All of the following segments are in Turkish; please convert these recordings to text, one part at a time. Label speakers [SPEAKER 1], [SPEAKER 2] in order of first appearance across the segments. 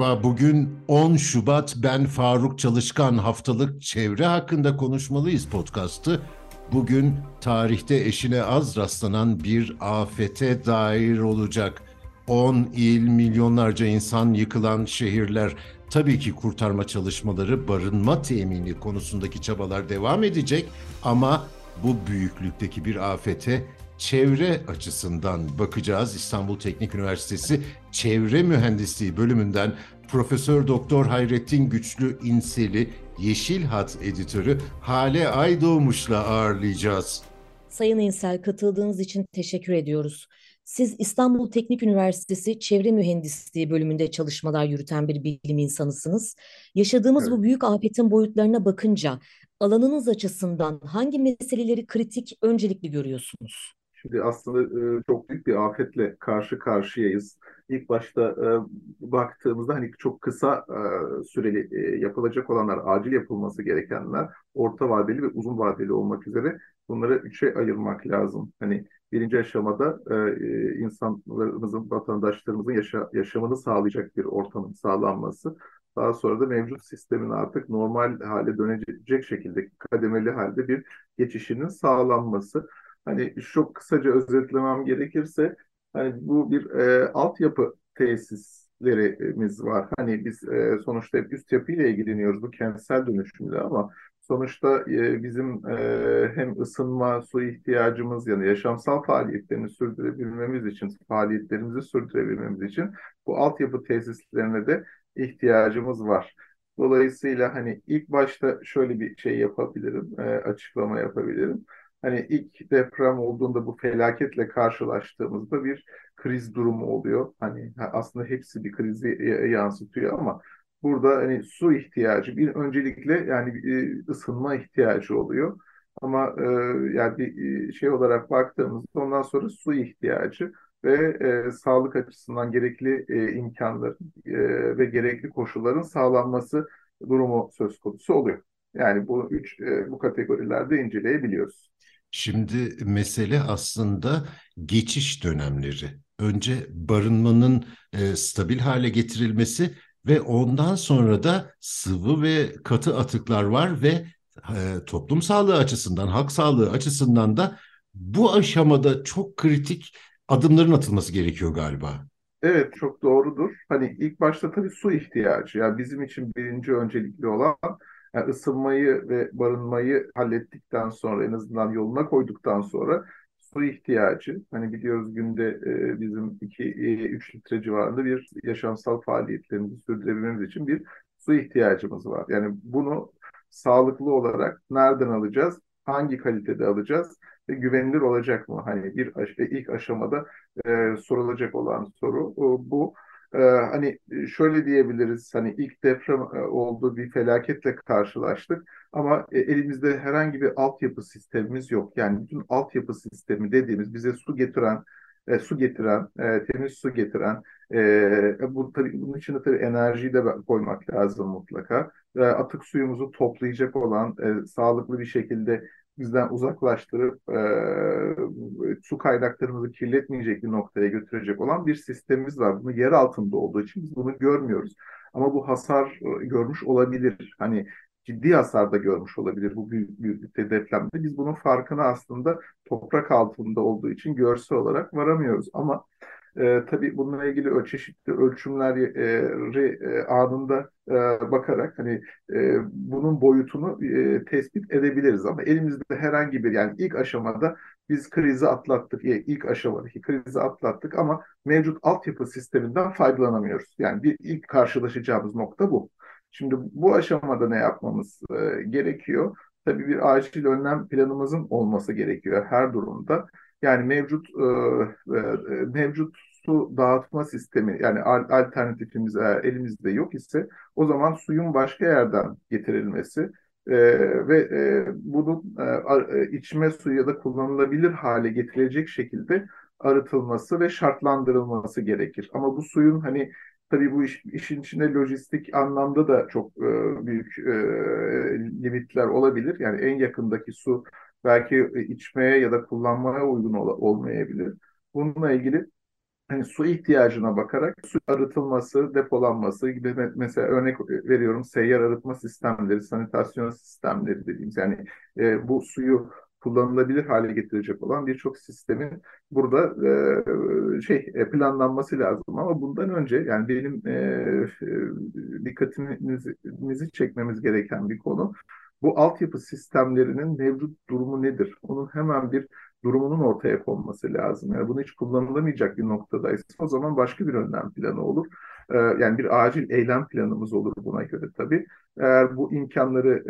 [SPEAKER 1] Merhaba, bugün 10 Şubat ben Faruk Çalışkan haftalık çevre hakkında konuşmalıyız podcast'ı. Bugün tarihte eşine az rastlanan bir afete dair olacak. 10 il, milyonlarca insan yıkılan şehirler. Tabii ki kurtarma çalışmaları, barınma temini konusundaki çabalar devam edecek ama bu büyüklükteki bir afete çevre açısından bakacağız. İstanbul Teknik Üniversitesi Çevre Mühendisliği bölümünden Profesör Doktor Hayrettin Güçlü İnseli Yeşil Hat editörü Hale Aydoğmuş'la ağırlayacağız.
[SPEAKER 2] Sayın İnsel katıldığınız için teşekkür ediyoruz. Siz İstanbul Teknik Üniversitesi Çevre Mühendisliği bölümünde çalışmalar yürüten bir bilim insanısınız. Yaşadığımız evet. bu büyük afetin boyutlarına bakınca alanınız açısından hangi meseleleri kritik öncelikli görüyorsunuz?
[SPEAKER 3] Şimdi aslında e, çok büyük bir afetle karşı karşıyayız. İlk başta e, baktığımızda hani çok kısa e, süreli e, yapılacak olanlar, acil yapılması gerekenler, orta vadeli ve uzun vadeli olmak üzere bunları üçe ayırmak lazım. Hani birinci aşamada e, insanlarımızın, vatandaşlarımızın yaşa, yaşamını sağlayacak bir ortamın sağlanması. Daha sonra da mevcut sistemin artık normal hale dönecek şekilde kademeli halde bir geçişinin sağlanması. Hani çok kısaca özetlemem gerekirse hani bu bir e, altyapı tesislerimiz var. Hani biz e, sonuçta hep üst yapıyla ilgileniyoruz bu kentsel dönüşümle ama sonuçta e, bizim e, hem ısınma, su ihtiyacımız yani yaşamsal faaliyetlerini sürdürebilmemiz için, faaliyetlerimizi sürdürebilmemiz için bu altyapı tesislerine de ihtiyacımız var. Dolayısıyla hani ilk başta şöyle bir şey yapabilirim, e, açıklama yapabilirim hani ilk deprem olduğunda bu felaketle karşılaştığımızda bir kriz durumu oluyor. Hani aslında hepsi bir krizi yansıtıyor ama burada hani su ihtiyacı bir öncelikle yani ısınma ihtiyacı oluyor. Ama e, yani bir şey olarak baktığımızda ondan sonra su ihtiyacı ve e, sağlık açısından gerekli e, imkanların e, ve gerekli koşulların sağlanması durumu söz konusu oluyor. Yani bu üç e, bu kategorilerde inceleyebiliyoruz.
[SPEAKER 1] Şimdi mesele aslında geçiş dönemleri. Önce barınmanın e, stabil hale getirilmesi ve ondan sonra da sıvı ve katı atıklar var ve e, toplum sağlığı açısından, halk sağlığı açısından da bu aşamada çok kritik adımların atılması gerekiyor galiba.
[SPEAKER 3] Evet çok doğrudur. Hani ilk başta tabii su ihtiyacı. Yani bizim için birinci öncelikli olan yani ısınmayı ve barınmayı hallettikten sonra en azından yoluna koyduktan sonra su ihtiyacı hani biliyoruz günde e, bizim 2-3 litre civarında bir yaşamsal faaliyetlerimizi sürdürebilmemiz için bir su ihtiyacımız var. Yani bunu sağlıklı olarak nereden alacağız? Hangi kalitede alacağız? Ve güvenilir olacak mı? Hani bir ilk aşamada e, sorulacak olan soru bu. Ee, hani şöyle diyebiliriz hani ilk deprem e, oldu bir felaketle karşılaştık ama e, elimizde herhangi bir altyapı sistemimiz yok. Yani bütün altyapı sistemi dediğimiz bize su getiren e, su getiren, e, temiz su getiren, e, bu tabii bunun içinde tabii enerjiyi de koymak lazım mutlaka. E, atık suyumuzu toplayacak olan, e, sağlıklı bir şekilde bizden uzaklaştırıp e, su kaynaklarımızı kirletmeyecek bir noktaya götürecek olan bir sistemimiz var. Bunu yer altında olduğu için biz bunu görmüyoruz. Ama bu hasar görmüş olabilir. Hani ciddi hasar da görmüş olabilir bu büyük büyüklükte depremde. Biz bunun farkına aslında toprak altında olduğu için görsel olarak varamıyoruz. Ama e, tabii bununla ilgili çeşitli ölçümleri e, anında e, bakarak hani e, bunun boyutunu e, tespit edebiliriz ama elimizde herhangi bir yani ilk aşamada biz krizi atlattık. Yani ilk aşamadaki krizi atlattık ama mevcut altyapı sisteminden faydalanamıyoruz. Yani bir ilk karşılaşacağımız nokta bu. Şimdi bu aşamada ne yapmamız e, gerekiyor? Tabii bir acil önlem planımızın olması gerekiyor her durumda. Yani mevcut e, e, mevcut su dağıtma sistemi yani alternatifimiz eğer elimizde yok ise o zaman suyun başka yerden getirilmesi e, ve e, bunun e, e içme suyu ya da kullanılabilir hale getirecek şekilde arıtılması ve şartlandırılması gerekir. Ama bu suyun hani tabii bu iş, işin içinde lojistik anlamda da çok e, büyük e, limitler olabilir. Yani en yakındaki su belki içmeye ya da kullanmaya uygun ol olmayabilir. Bununla ilgili hani su ihtiyacına bakarak su arıtılması, depolanması gibi mesela örnek veriyorum seyyar arıtma sistemleri, sanitasyon sistemleri dediğimiz yani e, bu suyu kullanılabilir hale getirecek olan birçok sistemin burada e, şey e, planlanması lazım ama bundan önce yani benim e, e, dikkatimizi çekmemiz gereken bir konu bu altyapı sistemlerinin mevcut durumu nedir? Onun hemen bir durumunun ortaya konması lazım. Yani bunu hiç kullanılamayacak bir noktadaysa o zaman başka bir önlem planı olur. Ee, yani bir acil eylem planımız olur buna göre tabii. Eğer bu imkanları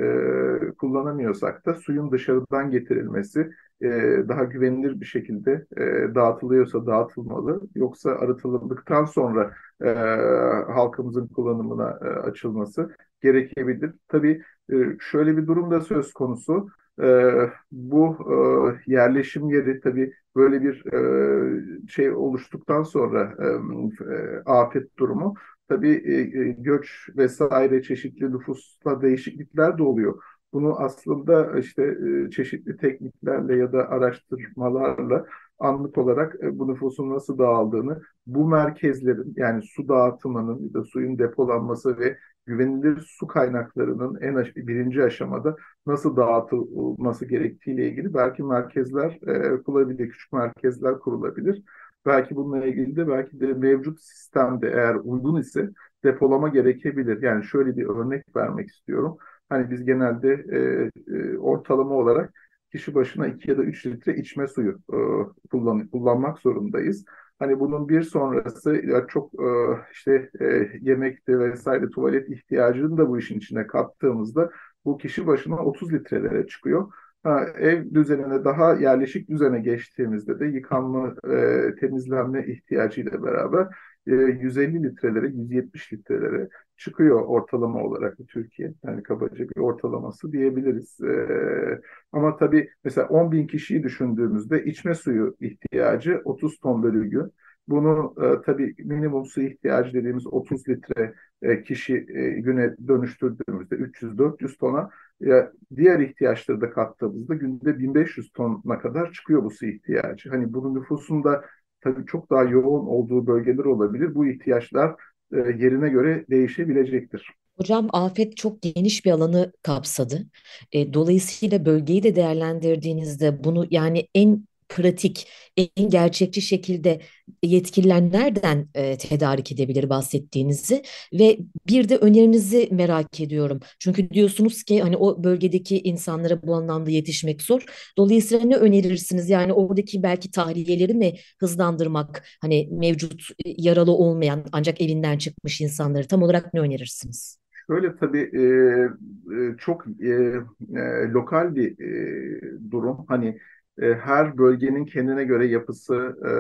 [SPEAKER 3] e, kullanamıyorsak da suyun dışarıdan getirilmesi e, daha güvenilir bir şekilde e, dağıtılıyorsa dağıtılmalı. Yoksa arıtıldıktan sonra e, halkımızın kullanımına e, açılması gerekebilir. Tabii şöyle bir durum da söz konusu. E, bu e, yerleşim yeri tabii böyle bir e, şey oluştuktan sonra e, afet durumu tabii göç vesaire çeşitli nüfusta değişiklikler de oluyor. Bunu aslında işte çeşitli tekniklerle ya da araştırmalarla anlık olarak e, bu nüfusun nasıl dağıldığını, bu merkezlerin yani su dağıtımının ya da suyun depolanması ve güvenilir su kaynaklarının en aş birinci aşamada nasıl dağıtılması gerektiğiyle ilgili belki merkezler e, kurulabilir, küçük merkezler kurulabilir. Belki bununla ilgili de belki de mevcut sistemde eğer uygun ise depolama gerekebilir. Yani şöyle bir örnek vermek istiyorum. Hani biz genelde e, e, ortalama olarak kişi başına 2 ya da 3 litre içme suyu e, kullan, kullanmak zorundayız. Hani bunun bir sonrası ya çok e, işte e, yemekte vesaire tuvalet ihtiyacını da bu işin içine kattığımızda bu kişi başına 30 litrelere çıkıyor. Ha, ev düzenine daha yerleşik düzene geçtiğimizde de yıkanma, e, temizlenme ihtiyacıyla beraber e, 150 litrelere, 170 litrelere çıkıyor ortalama olarak Türkiye. Yani kabaca bir ortalaması diyebiliriz. E, ama tabii mesela 10 bin kişiyi düşündüğümüzde içme suyu ihtiyacı 30 ton bölü gün. Bunu e, tabii minimum su ihtiyacı dediğimiz 30 litre e, kişi e, güne dönüştürdüğümüzde 300-400 tona ya diğer ihtiyaçları da kattığımızda günde 1500 tona kadar çıkıyor bu su ihtiyacı. Hani bunun nüfusunda tabii çok daha yoğun olduğu bölgeler olabilir. Bu ihtiyaçlar e, yerine göre değişebilecektir.
[SPEAKER 2] Hocam afet çok geniş bir alanı kapsadı. E, dolayısıyla bölgeyi de değerlendirdiğinizde bunu yani en pratik, en gerçekçi şekilde yetkililer nereden e, tedarik edebilir bahsettiğinizi ve bir de önerinizi merak ediyorum. Çünkü diyorsunuz ki hani o bölgedeki insanlara bu anlamda yetişmek zor. Dolayısıyla ne önerirsiniz? Yani oradaki belki tahliyeleri mi hızlandırmak, hani mevcut e, yaralı olmayan ancak evinden çıkmış insanları tam olarak ne önerirsiniz?
[SPEAKER 3] Şöyle tabii e, e, çok e, e, lokal bir e, durum. Hani e, her bölgenin kendine göre yapısı e,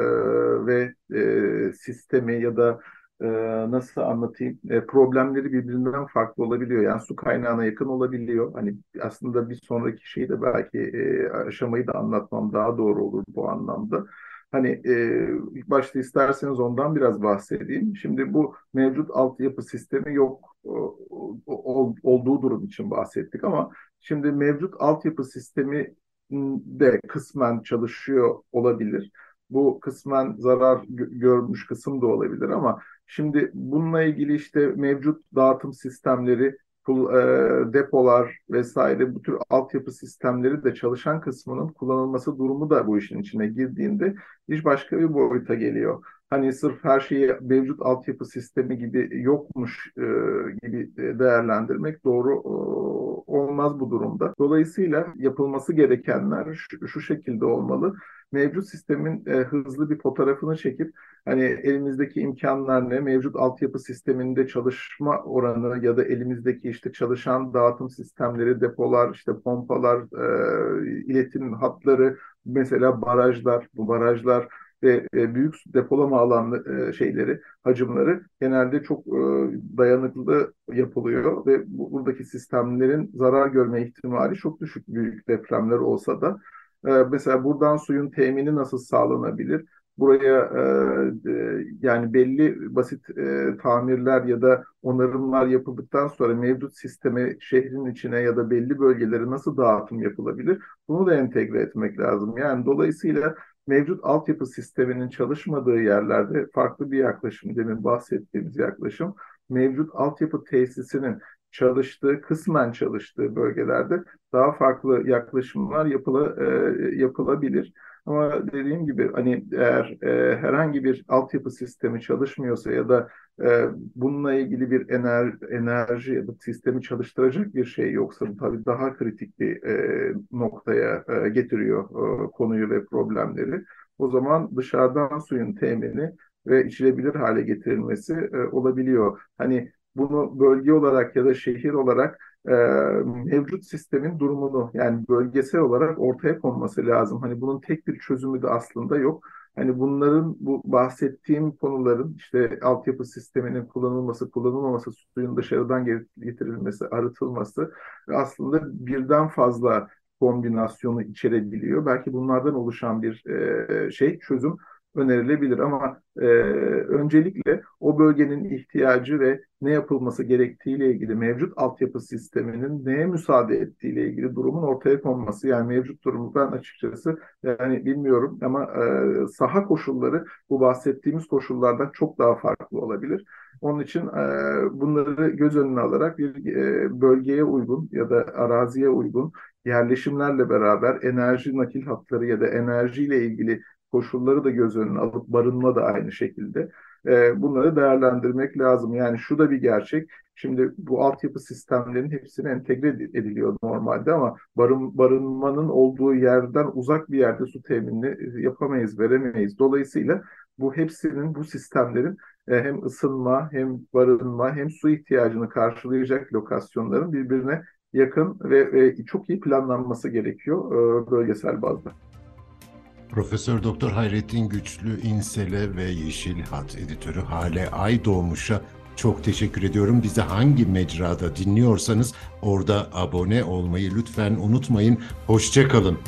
[SPEAKER 3] ve e, sistemi ya da e, nasıl anlatayım e, problemleri birbirinden farklı olabiliyor. Yani su kaynağına yakın olabiliyor. Hani aslında bir sonraki şeyi de belki e, aşamayı da anlatmam daha doğru olur bu anlamda. Hani e, ilk başta isterseniz ondan biraz bahsedeyim. Şimdi bu mevcut altyapı sistemi yok o, o, olduğu durum için bahsettik ama şimdi mevcut altyapı sistemi de kısmen çalışıyor olabilir. Bu kısmen zarar görmüş kısım da olabilir ama şimdi bununla ilgili işte mevcut dağıtım sistemleri, depolar vesaire bu tür altyapı sistemleri de çalışan kısmının kullanılması durumu da bu işin içine girdiğinde iş başka bir boyuta geliyor hani sırf her şeyi mevcut altyapı sistemi gibi yokmuş e, gibi değerlendirmek doğru e, olmaz bu durumda. Dolayısıyla yapılması gerekenler şu, şu şekilde olmalı. Mevcut sistemin e, hızlı bir fotoğrafını çekip hani elimizdeki imkanlar ne, mevcut altyapı sisteminde çalışma oranı ya da elimizdeki işte çalışan dağıtım sistemleri, depolar, işte pompalar, e, iletim hatları, mesela barajlar, bu barajlar ve e, büyük depolama alanlı e, şeyleri, hacimleri genelde çok e, dayanıklı yapılıyor ve bu, buradaki sistemlerin zarar görme ihtimali çok düşük büyük depremler olsa da. E, mesela buradan suyun temini nasıl sağlanabilir? Buraya e, e, yani belli basit e, tamirler ya da onarımlar yapıldıktan sonra mevcut sisteme şehrin içine ya da belli bölgelere nasıl dağıtım yapılabilir? Bunu da entegre etmek lazım. Yani dolayısıyla mevcut altyapı sisteminin çalışmadığı yerlerde farklı bir yaklaşım, demin bahsettiğimiz yaklaşım, mevcut altyapı tesisinin çalıştığı, kısmen çalıştığı bölgelerde daha farklı yaklaşımlar yapıla, e, yapılabilir. Ama dediğim gibi hani eğer e, herhangi bir altyapı sistemi çalışmıyorsa ya da e, bununla ilgili bir ener, enerji ya da sistemi çalıştıracak bir şey yoksa tabii daha kritik bir e, noktaya e, getiriyor e, konuyu ve problemleri. O zaman dışarıdan suyun temini ve içilebilir hale getirilmesi e, olabiliyor. Hani bunu bölge olarak ya da şehir olarak e, mevcut sistemin durumunu yani bölgesel olarak ortaya konması lazım. Hani bunun tek bir çözümü de aslında yok. Hani bunların bu bahsettiğim konuların işte altyapı sisteminin kullanılması, kullanılmaması, suyun dışarıdan getirilmesi, arıtılması aslında birden fazla kombinasyonu içerebiliyor. Belki bunlardan oluşan bir e, şey çözüm önerilebilir ama e, öncelikle o bölgenin ihtiyacı ve ne yapılması gerektiğiyle ilgili mevcut altyapı sisteminin neye müsaade ettiğiyle ilgili durumun ortaya konması yani mevcut durumu ben açıkçası yani bilmiyorum ama e, saha koşulları bu bahsettiğimiz koşullardan çok daha farklı olabilir. Onun için e, bunları göz önüne alarak bir e, bölgeye uygun ya da araziye uygun yerleşimlerle beraber enerji nakil hatları ya da enerjiyle ilgili koşulları da göz önüne alıp barınma da aynı şekilde e, bunları değerlendirmek lazım. Yani şu da bir gerçek. Şimdi bu altyapı sistemlerin hepsine entegre ediliyor normalde ama barın, barınmanın olduğu yerden uzak bir yerde su teminini yapamayız, veremeyiz. Dolayısıyla bu hepsinin, bu sistemlerin e, hem ısınma, hem barınma, hem su ihtiyacını karşılayacak lokasyonların birbirine yakın ve, ve çok iyi planlanması gerekiyor e, bölgesel bazda.
[SPEAKER 1] Profesör Doktor Hayrettin Güçlü İnsele ve Yeşil Hat editörü Hale Aydoğmuş'a çok teşekkür ediyorum. Bizi hangi mecrada dinliyorsanız orada abone olmayı lütfen unutmayın. Hoşçakalın.